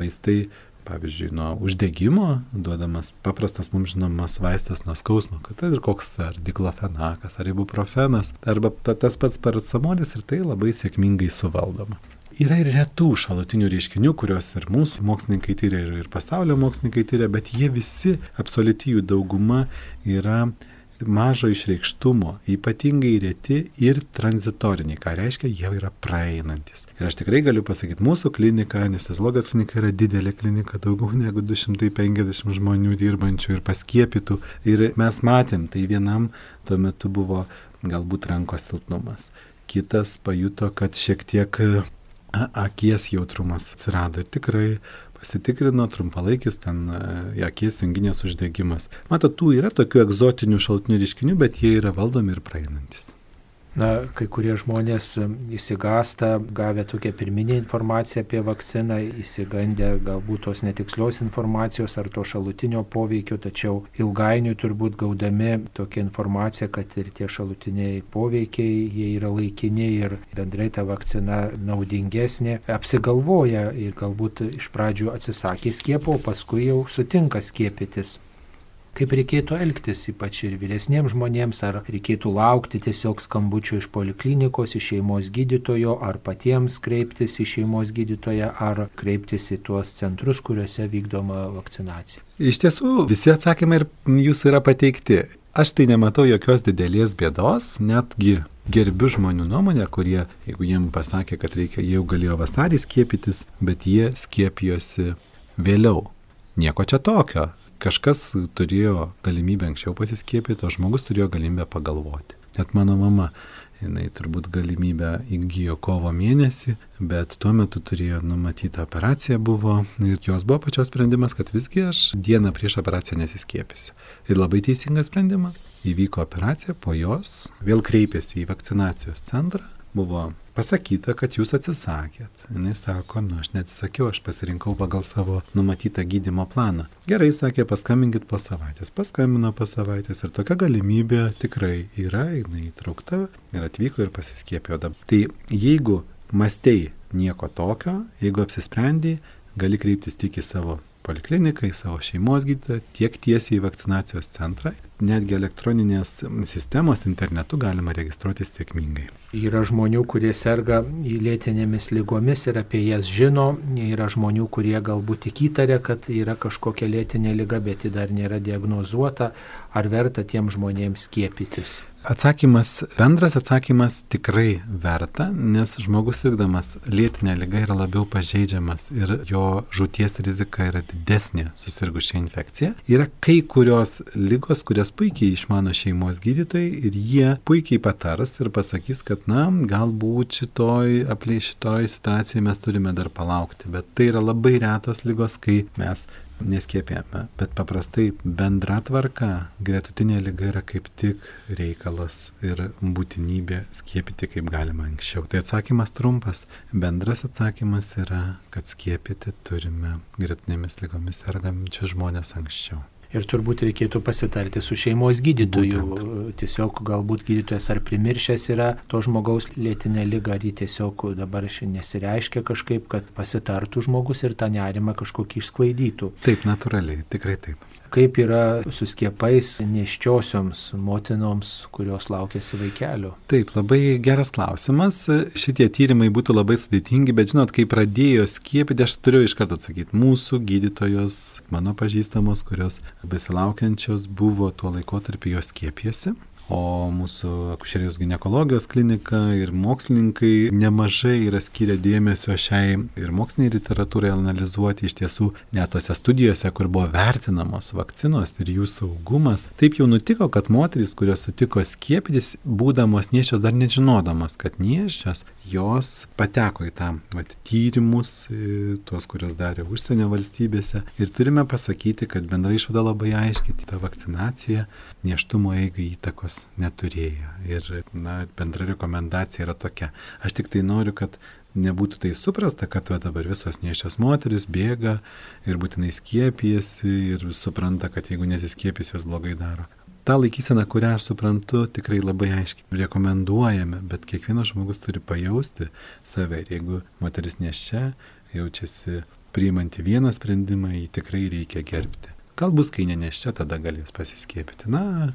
vaistai pavyzdžiui, nuo uždegimo duodamas paprastas mums žinomas vaistas nuo skausmo, kad tai ir koks ar diklofenakas, ar ibuprofenas, arba tas pats paracemolis ir tai labai sėkmingai suvaldoma. Yra ir retų šalutinių reiškinių, kuriuos ir mūsų mokslininkai tyria, ir, pasaulio mokslininkai tyria, bet jie visi, absoliuti jų dauguma, yra mažo išreikštumo, ypatingai reti ir tranzitoriniai, ką reiškia, jie yra praeinantis. Ir aš tikrai galiu pasakyti, mūsų klinika, anesteziologijos klinika yra didelė klinika, daugiau negu 250 žmonių dirbančių ir paskiepytų. Ir mes matėm, tai vienam tuo metu buvo galbūt rankos silpnumas. Kitas pajuto, kad šiek tiek akies jautrumas atsirado ir tikrai pasitikrino trumpalaikis ten e, akies junginės uždegimas. Matot, tų yra tokių egzotinių šaltinių reiškinių, bet jie yra valdomi ir praeinantis. Na, kai kurie žmonės įsigasta, gavę tokią pirminę informaciją apie vakciną, įsigandę galbūt tos netikslios informacijos ar to šalutinio poveikio, tačiau ilgainiui turbūt gaudami tokią informaciją, kad ir tie šalutiniai poveikiai, jie yra laikini ir bendrai ta vakcina naudingesnė, apsigalvoja ir galbūt iš pradžių atsisakė skiepo, paskui jau sutinka skiepytis kaip reikėtų elgtis, ypač ir vyresniems žmonėms, ar reikėtų laukti tiesiog skambučio iš poliklinikos, iš šeimos gydytojo, ar patiems kreiptis į šeimos gydytoją, ar kreiptis į tuos centrus, kuriuose vykdoma vakcinacija. Iš tiesų, visi atsakymai ir jūsų yra pateikti. Aš tai nematau jokios didelės bėdos, netgi gerbiu žmonių nuomonę, kurie, jeigu jiem pasakė, kad reikia, jau galėjo vasarį skiepytis, bet jie skiepijosi vėliau. Nieko čia tokio kažkas turėjo galimybę anksčiau pasiskiepyti, o žmogus turėjo galimybę pagalvoti. Net mano mama, jinai turbūt galimybę įgyjo kovo mėnesį, bet tuo metu turėjo numatytą operaciją buvo ir jos buvo pačios sprendimas, kad visgi aš dieną prieš operaciją nesiskiepysiu. Ir labai teisingas sprendimas. Įvyko operacija, po jos vėl kreipėsi į vakcinacijos centrą, buvo pasakyta, kad jūs atsisakėt. Jis sako, nu aš neatsisakiau, aš pasirinkau pagal savo numatytą gydimo planą. Gerai, sakė, paskambinkit po savaitės. Paskambino po savaitės ir tokia galimybė tikrai yra, jinai įtraukta ir atvyko ir pasiskėpėjo dabar. Tai jeigu mastei nieko tokio, jeigu apsisprendai, gali kreiptis tik į savo polikliniką, į savo šeimos gydytoją, tiek tiesiai į vakcinacijos centrą. Netgi elektroninės sistemos internetu galima registruotis sėkmingai. Yra žmonių, kurie serga lėtinėmis lygomis ir apie jas žino. Yra žmonių, kurie galbūt tik įtarė, kad yra kažkokia lėtinė lyga, bet ji dar nėra diagnozuota. Ar verta tiem žmonėms skiepytis? Atsakymas, bendras atsakymas tikrai verta, nes žmogus sirgdamas lėtinė lyga yra labiau pažeidžiamas ir jo žūties rizika yra didesnė susirgus šią infekciją. Yra kai kurios lygos, kurias puikiai išmano šeimos gydytojai ir jie puikiai patars ir pasakys, kad na, galbūt šitoj, aplink šitoj situacijoje mes turime dar palaukti, bet tai yra labai retos lygos, kai mes neskiepėjame, bet paprastai bendra tvarka, gretutinė lyga yra kaip tik reikalas ir būtinybė skiepyti kaip galima anksčiau. Tai atsakymas trumpas. Bendras atsakymas yra, kad skiepyti turime gretutinėmis lygomis sergančius žmonės anksčiau. Ir turbūt reikėtų pasitarti su šeimos gydytoju. Būtent. Tiesiog galbūt gydytojas ar primiršęs yra to žmogaus lėtinę lygą, ar jį tiesiog dabar nesireiškia kažkaip, kad pasitartų žmogus ir tą nerimą kažkokį išsklaidytų. Taip, natūraliai, tikrai taip. Kaip yra su skiepais neščiosioms motinoms, kurios laukėsi vaikelio? Taip, labai geras klausimas. Šitie tyrimai būtų labai sudėtingi, bet žinot, kai pradėjo skiepyti, aš turiu iš karto atsakyti, mūsų gydytojos, mano pažįstamos, kurios besilaukiančios buvo tuo laikotarpiu jos skiepėsi o mūsų akušerijos gynekologijos klinika ir mokslininkai nemažai yra skiria dėmesio šiai ir moksliniai literatūrai analizuoti iš tiesų net tose studijose, kur buvo vertinamos vakcinos ir jų saugumas. Taip jau nutiko, kad moteris, kurios sutiko skiepytis, būdamos niešios dar nežinodamos, kad niešios, jos pateko į tą vat, tyrimus, tuos, kurios darė užsienio valstybėse. Ir turime pasakyti, kad bendra išvada labai aiškiai, ta vakcinacija neštumo eigai įtakos jos neturėjo. Ir na, bendra rekomendacija yra tokia. Aš tik tai noriu, kad nebūtų tai suprasta, kad va, dabar visos niešios moteris bėga ir būtinai skiepijasi ir supranta, kad jeigu nesiskiepys, jos blogai daro. Ta laikysena, kurią aš suprantu, tikrai labai aiškiai rekomenduojame, bet kiekvienas žmogus turi pajausti save. Ir jeigu moteris neščia, jaučiasi priimanti vieną sprendimą, jį tikrai reikia gerbti. Gal bus, kai neneščia, tada galės pasiskiepyti. Na,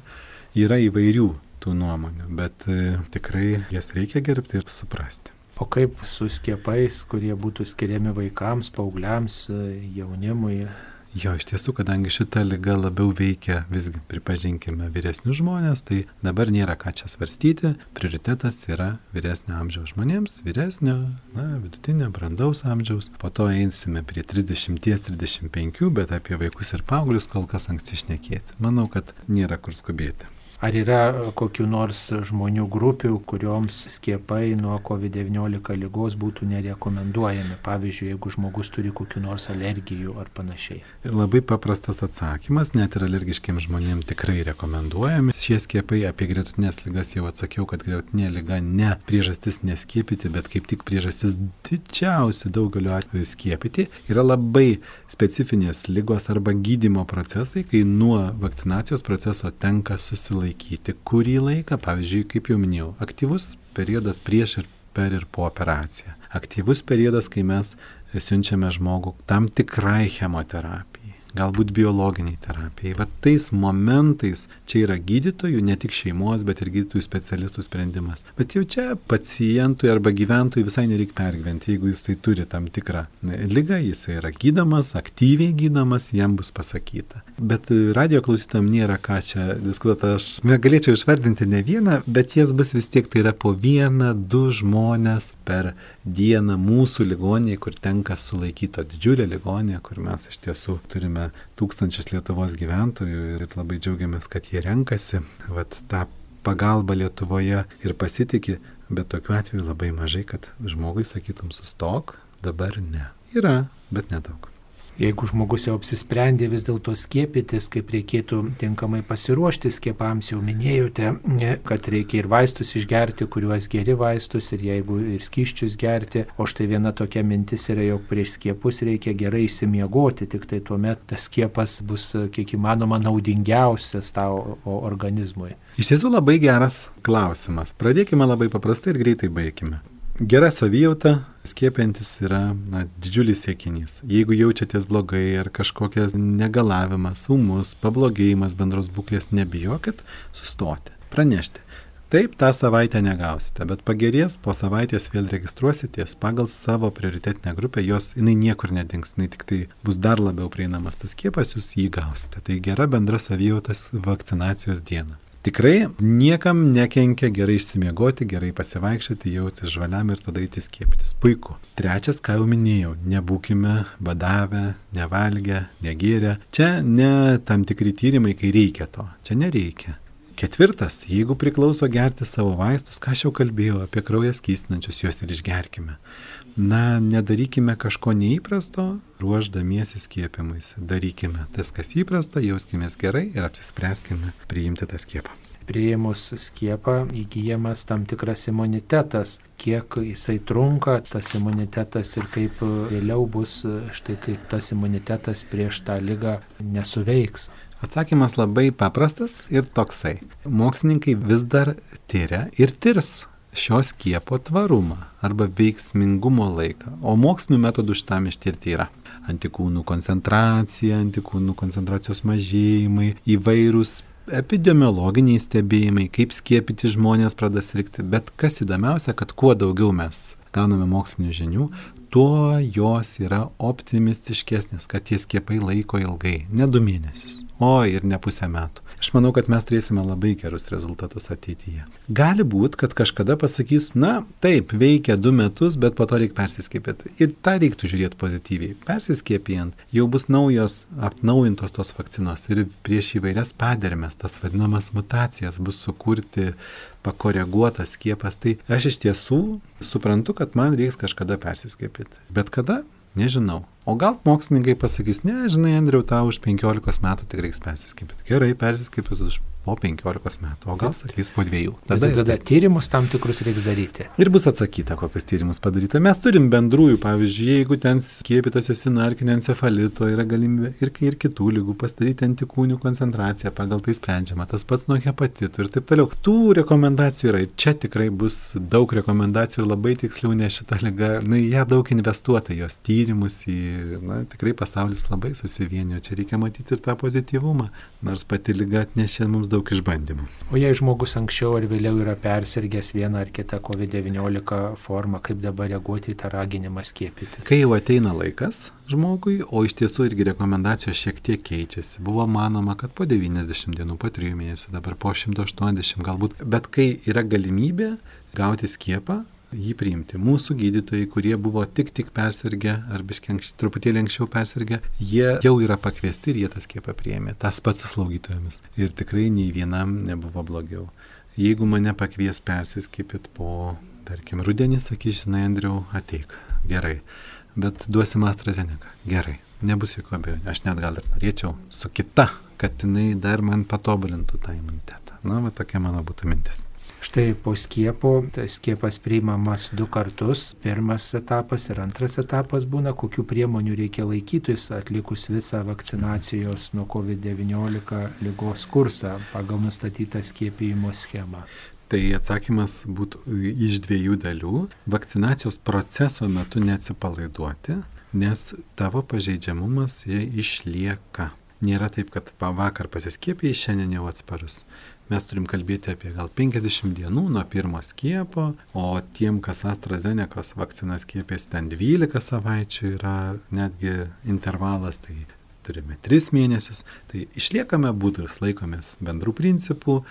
yra įvairių tų nuomonių, bet e, tikrai jas reikia gerbti ir suprasti. O kaip su skiepais, kurie būtų skiriami vaikams, paaugliams, e, jaunimui? Jo, iš tiesų, kadangi šita lyga labiau veikia, visgi pripažinkime, vyresnius žmonės, tai dabar nėra ką čia svarstyti. Prioritetas yra vyresnio amžiaus žmonėms, vyresnio, na, vidutinio, brandaus amžiaus. Po to einsime prie 30-35, bet apie vaikus ir paauglius kol kas anksti išnekėti. Manau, kad nėra kur skubėti. Ar yra kokiu nors žmonių grupių, kurioms skiepai nuo COVID-19 lygos būtų nerekomenduojami? Pavyzdžiui, jeigu žmogus turi kokiu nors alergijų ar panašiai. Labai paprastas atsakymas, net ir alergiškiams žmonėms tikrai rekomenduojami. Šie skiepai apie gretutinės lygas jau atsakiau, kad gretutinė lyga ne priežastis neskiepyti, bet kaip tik priežastis didžiausia daugeliu atveju skiepyti yra labai specifinės lygos arba gydimo procesai, kai nuo vakcinacijos proceso tenka susilaikyti kurį laiką, pavyzdžiui, kaip jau minėjau, aktyvus periodas prieš ir per ir po operaciją. Aktyvus periodas, kai mes siunčiame žmogų tam tikrai chemoterapijai galbūt biologiniai terapijai. Va tais momentais čia yra gydytojų, ne tik šeimos, bet ir gydytojų specialistų sprendimas. Bet jau čia pacientui arba gyventojui visai nereikia pergyventi, jeigu jis tai turi tam tikrą lygą, jis yra gydamas, aktyviai gydamas, jam bus pasakyta. Bet radio klausytam nėra ką čia diskutuoti, aš galėčiau išvardinti ne vieną, bet jas bus vis tiek tai yra po vieną, du žmonės per dieną mūsų ligonėje, kur tenka sulaikyti didžiulę ligonę, kur mes iš tiesų turime tūkstančius Lietuvos gyventojų ir labai džiaugiamės, kad jie renkasi vat, tą pagalbą Lietuvoje ir pasitikė, bet tokiu atveju labai mažai, kad žmogui sakytum sustok, dabar ne. Yra, bet nedaug. Jeigu žmogus jau apsisprendė vis dėlto skiepytis, kaip reikėtų tinkamai pasiruošti skiepams, jau minėjote, kad reikia ir vaistus išgerti, kuriuos geri vaistus, ir jeigu ir skyščius gerti, o štai viena tokia mintis yra, jog prieš skiepus reikia gerai įsimiegoti, tik tai tuomet tas skiepas bus kiek įmanoma naudingiausias tavo organizmui. Iš tiesų labai geras klausimas. Pradėkime labai paprastai ir greitai baigime. Gera savijauta skiepiantis yra na, didžiulis siekinys. Jeigu jaučiatės blogai ar kažkokias negalavimas, sumus, pablogėjimas bendros būklės, nebijokit sustoti, pranešti. Taip, tą savaitę negausite, bet pagerės, po savaitės vėl registruositės pagal savo prioritetinę grupę, jos jinai niekur nedings, jinai tik tai bus dar labiau prieinamas tas skiepas, jūs jį gausite. Tai gera bendra savijautas vakcinacijos diena. Tikrai niekam nekenkia gerai išsimiegoti, gerai pasivaikščioti, jaustis žvaliam ir tada įti skiepytis. Puiku. Trečias, ką jau minėjau, nebūkime badavę, nevalgę, negėrę. Čia ne tam tikri tyrimai, kai reikia to. Čia nereikia. Ketvirtas, jeigu priklauso gerti savo vaistus, ką aš jau kalbėjau apie kraujas kystinančius, juos ir išgerkime na, nedarykime kažko neįprasto, ruoždamiesi skiepimais. Darykime tas, kas įprasta, jauskime gerai ir apsispręskime priimti tą skiepą. Prieimus skiepą įgyjamas tam tikras imunitetas, kiek jisai trunka, tas imunitetas ir kaip vėliau bus, štai kaip tas imunitetas prieš tą lygą nesuveiks. Atsakymas labai paprastas ir toksai. Mokslininkai vis dar tyria ir tirs šio skiepo tvarumą arba veiksmingumo laiką. O mokslinių metodų šitam ištirti yra. Antikūnų koncentracija, antikūnų koncentracijos mažėjimai, įvairūs epidemiologiniai stebėjimai, kaip skiepyti žmonės pradeda sirgti. Bet kas įdomiausia, kad kuo daugiau mes gauname mokslinių žinių, tuo jos yra optimistiškesnės, kad tie skiepai laiko ilgai, ne du mėnesius, o ir ne pusę metų aš manau, kad mes turėsime labai gerus rezultatus ateityje. Gali būti, kad kažkada pasakys, na, taip, veikia du metus, bet po to reikia persiskėpyti. Ir tą reiktų žiūrėti pozityviai. Persiskėpijant jau bus naujos, atnaujintos tos vakcinos ir prieš įvairias padermes, tas vadinamas mutacijas, bus sukurti pakoreguotas skiepas. Tai aš iš tiesų suprantu, kad man reiks kažkada persiskėpyti. Bet kada? Nežinau. O gal mokslininkai pasakys, ne, žinai, Andriu, tau už 15 metų tik reiks persiskipyti. Gerai, persiskipus už po 15 metų, o gal sakys po dviejų. Tada, tada tyrimus tam tikrus reiks daryti. Ir bus atsakyta, kokius tyrimus padaryta. Mes turim bendrųjų, pavyzdžiui, jeigu ten skiepytas esi nuo arkinio encefalito, yra galimybė ir, ir kitų lygų pasidaryti antikūnių koncentraciją, pagal tai sprendžiama, tas pats nuo hepatitų ir taip toliau. Tų rekomendacijų yra ir čia tikrai bus daug rekomendacijų ir labai tiksliau, nes šita lyga, nu, ją daug investuota, jos tyrimus į, na, tikrai pasaulis labai susivienio, čia reikia matyti ir tą pozityvumą, nors pati lyga atnešė mums daug išbandymų. O jei žmogus anksčiau ar vėliau yra persirgęs vieną ar kitą COVID-19 formą, kaip dabar reaguoti į tą raginimą skiepyti? Kai jau ateina laikas žmogui, o iš tiesų irgi rekomendacijos šiek tiek keičiasi. Buvo manoma, kad po 90 dienų, po 3 mėnesių, dabar po 180 galbūt, bet kai yra galimybė gauti skiepą, jį priimti. Mūsų gydytojai, kurie buvo tik tik persirgę, ar biškiai truputėlį anksčiau persirgę, jie jau yra pakviesti ir jie tą skiepą priėmė. Tas pats su slaugytojomis. Ir tikrai nei vienam nebuvo blogiau. Jeigu mane pakvies persiskipit po, tarkim, rudenį, sakys, žinai, Andriau, ateik. Gerai. Bet duosim AstraZeneca. Gerai. Nebus jokių abejonių. Aš net gal ir norėčiau su kita, kad jinai dar man patobulintų tą imunitetą. Na, va tokia mano būtų mintis. Štai po skiepo, tas skiepas priimamas du kartus, pirmas etapas ir antras etapas būna, kokiu priemonių reikia laikytis atlikus visą vakcinacijos nuo COVID-19 lygos kursą pagal nustatytą skiepijimo schemą. Tai atsakymas būtų iš dviejų dalių. Vakcinacijos proceso metu neatsipalaiduoti, nes tavo pažeidžiamumas jie išlieka. Nėra taip, kad vakar pasiskiepėjai, šiandien jau atsparus mes turim kalbėti apie gal 50 dienų nuo pirmo skiepo, o tiem, kas AstraZeneca vakciną skiepės ten 12 savaičių yra netgi intervalas, tai turime 3 mėnesius, tai išliekame būdus, laikomės bendrų principų,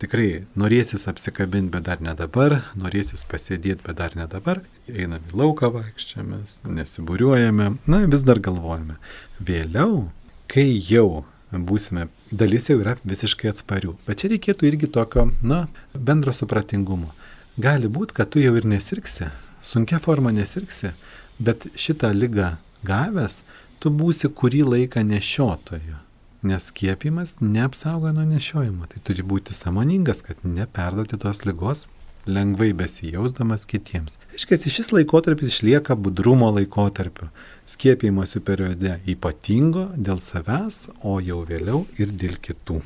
tikrai norėsis apsikabinti, bet dar ne dabar, norėsis pasėdėti, bet dar ne dabar, einame į lauką vaikščiamės, nesibūriuojame, na vis dar galvojame. Vėliau, kai jau būsime, dalis jau yra visiškai atsparių. Bet čia reikėtų irgi tokio, na, bendro supratingumo. Gali būti, kad tu jau ir nesirksi, sunkia forma nesirksi, bet šitą lygą gavęs, tu būsi kurį laiką nešiotoju. Nes skiepimas neapsaugo nuo nešiojimo. Tai turi būti samoningas, kad neperduoti tos lygos lengvai besijausdamas kitiems. Iškės, šis laikotarpis išlieka budrumo laikotarpiu, skiepijimosi periode ypatingo dėl savęs, o jau vėliau ir dėl kitų.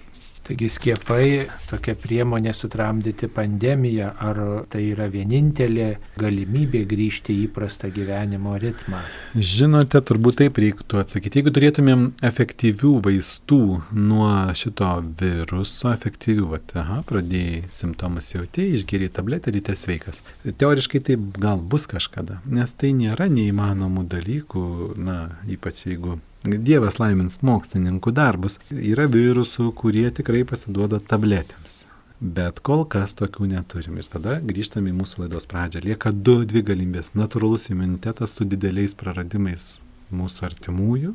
Taigi skiepai tokia priemonė sutramdyti pandemiją, ar tai yra vienintelė galimybė grįžti į įprastą gyvenimo ritmą? Žinote, turbūt taip reiktų atsakyti. Jeigu turėtumėm efektyvių vaistų nuo šito viruso, efektyvių, va, aha, pradėjai simptomus jautėjai, išgeriai tabletę, ryte sveikas. Teoriškai tai gal bus kažkada, nes tai nėra neįmanomų dalykų, na, ypač jeigu Dievas laimins mokslininkų darbus. Yra virusų, kurie tikrai pasiduoda tabletėms. Bet kol kas tokių neturim. Ir tada grįžtame į mūsų laidos pradžią. Lieka du, dvi galimybės. Natūralus imunitetas su dideliais praradimais mūsų artimųjų,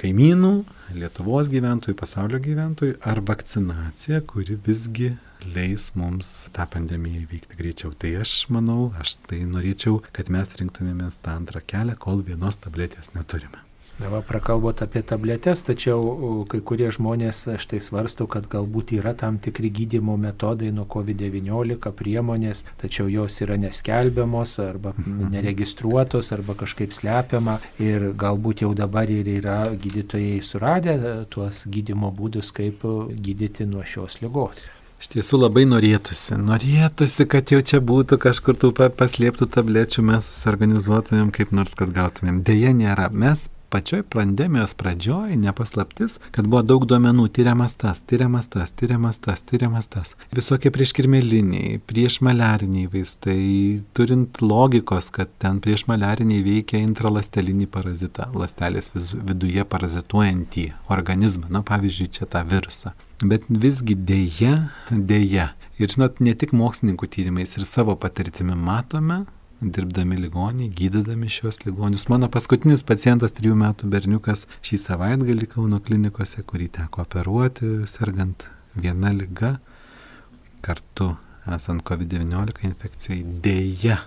kaimynų, Lietuvos gyventojų, pasaulio gyventojų, ar vakcinacija, kuri visgi leis mums tą pandemiją įveikti greičiau. Tai aš manau, aš tai norėčiau, kad mes rinktumėmės tą antrą kelią, kol vienos tabletės neturime. Na, prakalbot apie tabletes, tačiau kai kurie žmonės štai svarsto, kad galbūt yra tam tikri gydimo metodai nuo COVID-19 priemonės, tačiau jos yra neskelbiamos arba mhm. neregistruotos arba kažkaip slepiama ir galbūt jau dabar ir yra gydytojai suradę tuos gydimo būdus, kaip gydyti nuo šios lygos. Iš tiesų labai norėtųsi, norėtųsi, kad jau čia būtų kažkur tų paslėptų tablečių, mes susiorganizuotumėm kaip nors, kad gautumėm. Deja, nėra. Mes pačioj pandemijos pradžioj nepaslaptis, kad buvo daug duomenų, tyriamas tas, tyriamas tas, tyriamas tas, tyriamas tas. Visokie prieškirmeliniai, priešmaliariniai vaistai, turint logikos, kad ten priešmaliariniai veikia intralastelinį parazitą, lastelės viduje parazituojantį organizmą, na pavyzdžiui, čia tą virusą. Bet visgi dėja, dėja. Ir žinot, ne tik mokslininkų tyrimais ir savo patirtimi matome, dirbdami ligonį, gydydami šios ligonius. Mano paskutinis pacientas, trijų metų berniukas, šį savaitgalį Kauno klinikose, kurį teko operuoti, sergant viena lyga, kartu esant COVID-19 infekcijai, dėja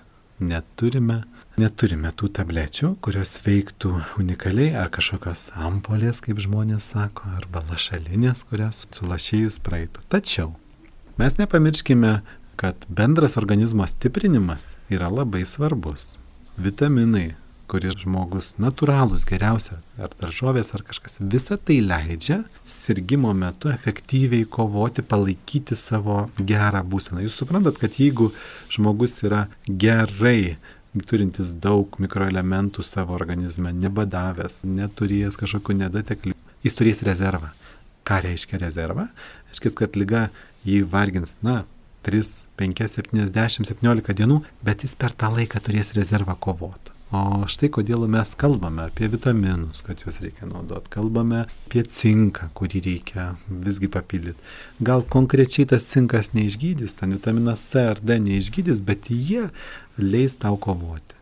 neturime, neturime tų tablečių, kurios veiktų unikaliai, ar kažkokios ampolės, kaip žmonės sako, arba lašalinės, kurias sulašėjus praeitų. Tačiau mes nepamirškime kad bendras organizmo stiprinimas yra labai svarbus. Vitaminai, kurie žmogus natūralūs, geriausia, ar daržovės, ar kažkas, visa tai leidžia sirgymo metu efektyviai kovoti, palaikyti savo gerą būseną. Jūs suprantat, kad jeigu žmogus yra gerai turintis daug mikroelementų savo organizme, nebadavęs, neturėjęs kažkokių nedateklių, jis turės rezervą. Ką reiškia rezervą? Reiškia, kad lyga jį vargins, na, 3, 5, 7, 10, 17 dienų, bet jis per tą laiką turės rezervą kovoti. O štai kodėl mes kalbame apie vitaminus, kad juos reikia naudoti, kalbame apie cinką, kurį reikia visgi papildyti. Gal konkrečiai tas cinkas neišgydys, ten vitaminas C ar D neišgydys, bet jie leis tau kovoti.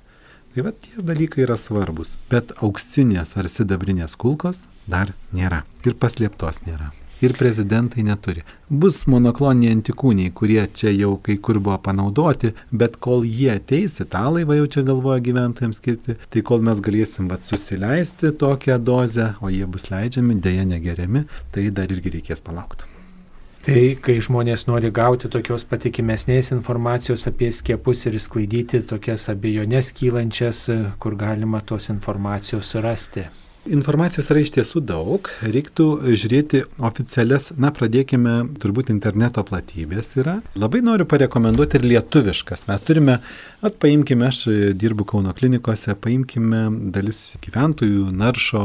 Tai va tie dalykai yra svarbus, bet auksinės ar sidabrinės kulkos dar nėra ir paslėptos nėra ir prezidentai neturi. Bus monokloniniai antikūniai, kurie čia jau kai kur buvo panaudoti, bet kol jie ateis, italai va jau čia galvoja gyventojams skirti, tai kol mes galėsim va, susileisti tokią dozę, o jie bus leidžiami, dėja negeriami, tai dar irgi reikės palaukti. Tai kai žmonės nori gauti tokios patikimesnės informacijos apie skiepus ir sklaidyti tokias abejonės kylančias, kur galima tos informacijos surasti. Informacijos yra iš tiesų daug, reiktų žiūrėti oficialias, na pradėkime, turbūt interneto platybės yra. Labai noriu parekomenduoti ir lietuviškas. Mes turime, at paimkime, aš dirbu Kauno klinikose, paimkime dalis gyventojų naršo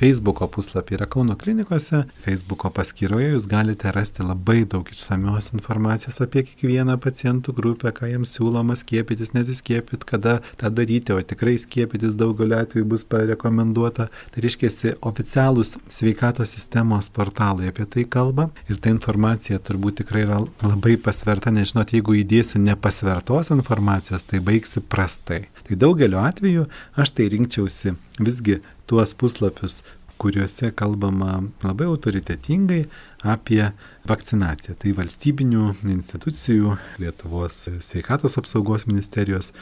Facebook'o puslapį yra Kauno klinikose, Facebook'o paskyroje jūs galite rasti labai daug išsamios informacijos apie kiekvieną pacientų grupę, ką jiems siūloma skiepytis, nesiskiepyti, kada tą daryti, o tikrai skiepytis daugeliu atveju bus parekomenduota. Reiškia, oficialūs sveikatos sistemos portalai apie tai kalba ir ta informacija turbūt tikrai yra labai pasverta, nežinot, jeigu įdėsi nepasvertos informacijos, tai baigsi prastai. Tai daugeliu atveju aš tai rinkčiausi visgi tuos puslapius, kuriuose kalbama labai autoritetingai apie vakcinaciją. Tai valstybinių institucijų, Lietuvos sveikatos apsaugos ministerijos,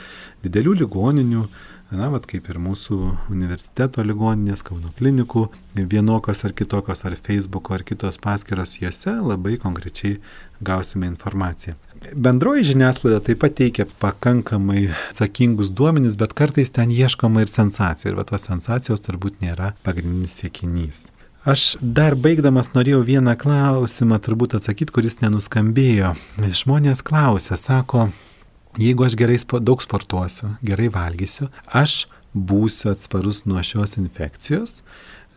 didelių ligoninių, na, vat, kaip ir mūsų universiteto ligoninės, Kauno klinikų, vienokios ar kitokios, ar Facebook'o, ar kitos paskiros, juose labai konkrečiai gausime informaciją. Bendroji žiniasklaida taip pat teikia pakankamai atsakingus duomenys, bet kartais ten ieškoma ir sensacijų, ir va tos sensacijos turbūt nėra pagrindinis siekinys. Aš dar baigdamas norėjau vieną klausimą turbūt atsakyti, kuris nenuskambėjo. Žmonės klausia, sako, jeigu aš gerai daug sportuosiu, gerai valgysiu, aš būsiu atsparus nuo šios infekcijos,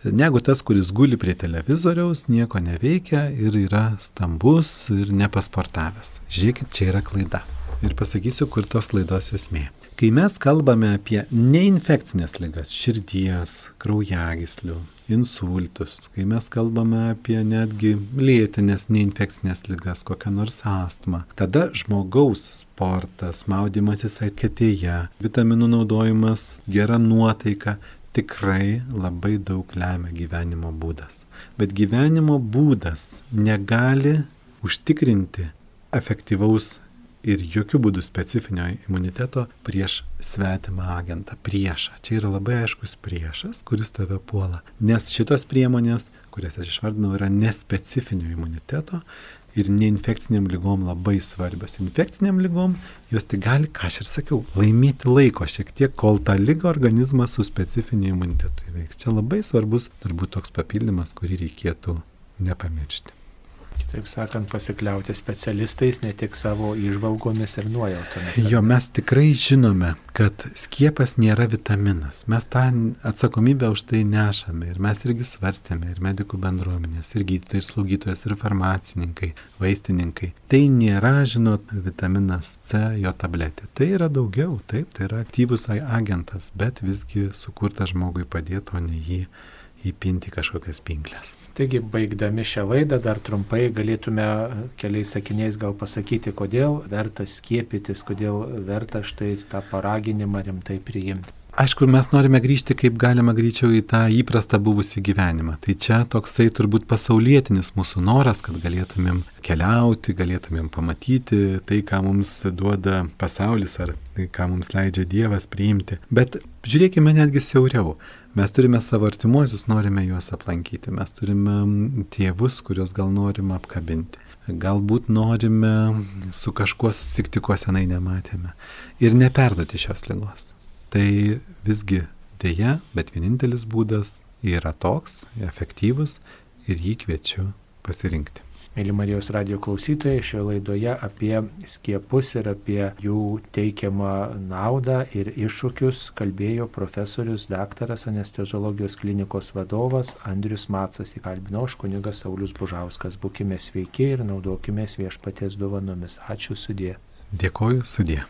negu tas, kuris guli prie televizoriaus, nieko neveikia ir yra stambus ir nepasportavęs. Žiūrėkit, čia yra klaida. Ir pasakysiu, kur tos klaidos esmė. Kai mes kalbame apie neinfekcinės ligas - širdies, kraujagyslių, insultus, kai mes kalbame apie netgi lėtinės neinfekcinės lygas, kokią nors astmą, tada žmogaus sportas, maudimasis atketėje, vitaminų naudojimas, gera nuotaika tikrai labai daug lemia gyvenimo būdas. Bet gyvenimo būdas negali užtikrinti efektyvaus ir jokių būdų specifinio imuniteto prieš svetimą agentą, priešą. Čia yra labai aiškus priešas, kuris tave puola. Nes šitos priemonės, kurias aš išvardinau, yra nespecifinio imuniteto ir neinfekciniam lygom labai svarbios. Infekciniam lygom jos tik gali, ką aš ir sakiau, laimėti laiko šiek tiek, kol tą lygą organizmas su specifiniu imunitetu įveiks. Čia labai svarbus turbūt toks papildymas, kurį reikėtų nepamiršti. Kitaip sakant, pasikliauti specialistais, ne tik savo išvalgomis ir nuojautomis. Jo, mes tikrai žinome, kad skiepas nėra vitaminas. Mes tą atsakomybę už tai nešame ir mes irgi svarstėme, ir medikų bendruomenės, ir gydytojai, ir slaugytojas, ir farmacininkai, vaistininkai. Tai nėra, žinot, vitaminas C, jo tabletė. Tai yra daugiau, taip, tai yra aktyvus agentas, bet visgi sukurtas žmogui padėti, o ne jį įpinti kažkokias pinklės. Taigi, baigdami šią laidą, dar trumpai galėtume keliais sakiniais gal pasakyti, kodėl verta skiepytis, kodėl verta štai tą paraginimą rimtai priimti. Aišku, mes norime grįžti kaip galima greičiau į tą įprastą buvusį gyvenimą. Tai čia toksai turbūt pasaulietinis mūsų noras, kad galėtumėm keliauti, galėtumėm pamatyti tai, ką mums duoda pasaulis ar tai, ką mums leidžia Dievas priimti. Bet žiūrėkime netgi siauriau. Mes turime savo artimuosius, norime juos aplankyti, mes turime tėvus, kuriuos gal norime apkabinti. Galbūt norime su kažkuo susitikti, ko senai nematėme. Ir neperduoti šios lygos. Tai visgi dėja, bet vienintelis būdas yra toks, efektyvus ir jį kviečiu pasirinkti. Mėly Marijos radio klausytojai, šioje laidoje apie skiepus ir apie jų teikiamą naudą ir iššūkius kalbėjo profesorius daktaras anesteziologijos klinikos vadovas Andrius Matsas. Įkalbinau aš kunigas Saulis Bužauskas. Būkime sveiki ir naudokime viešpaties dovanomis. Ačiū sudė. Dėkoju sudė.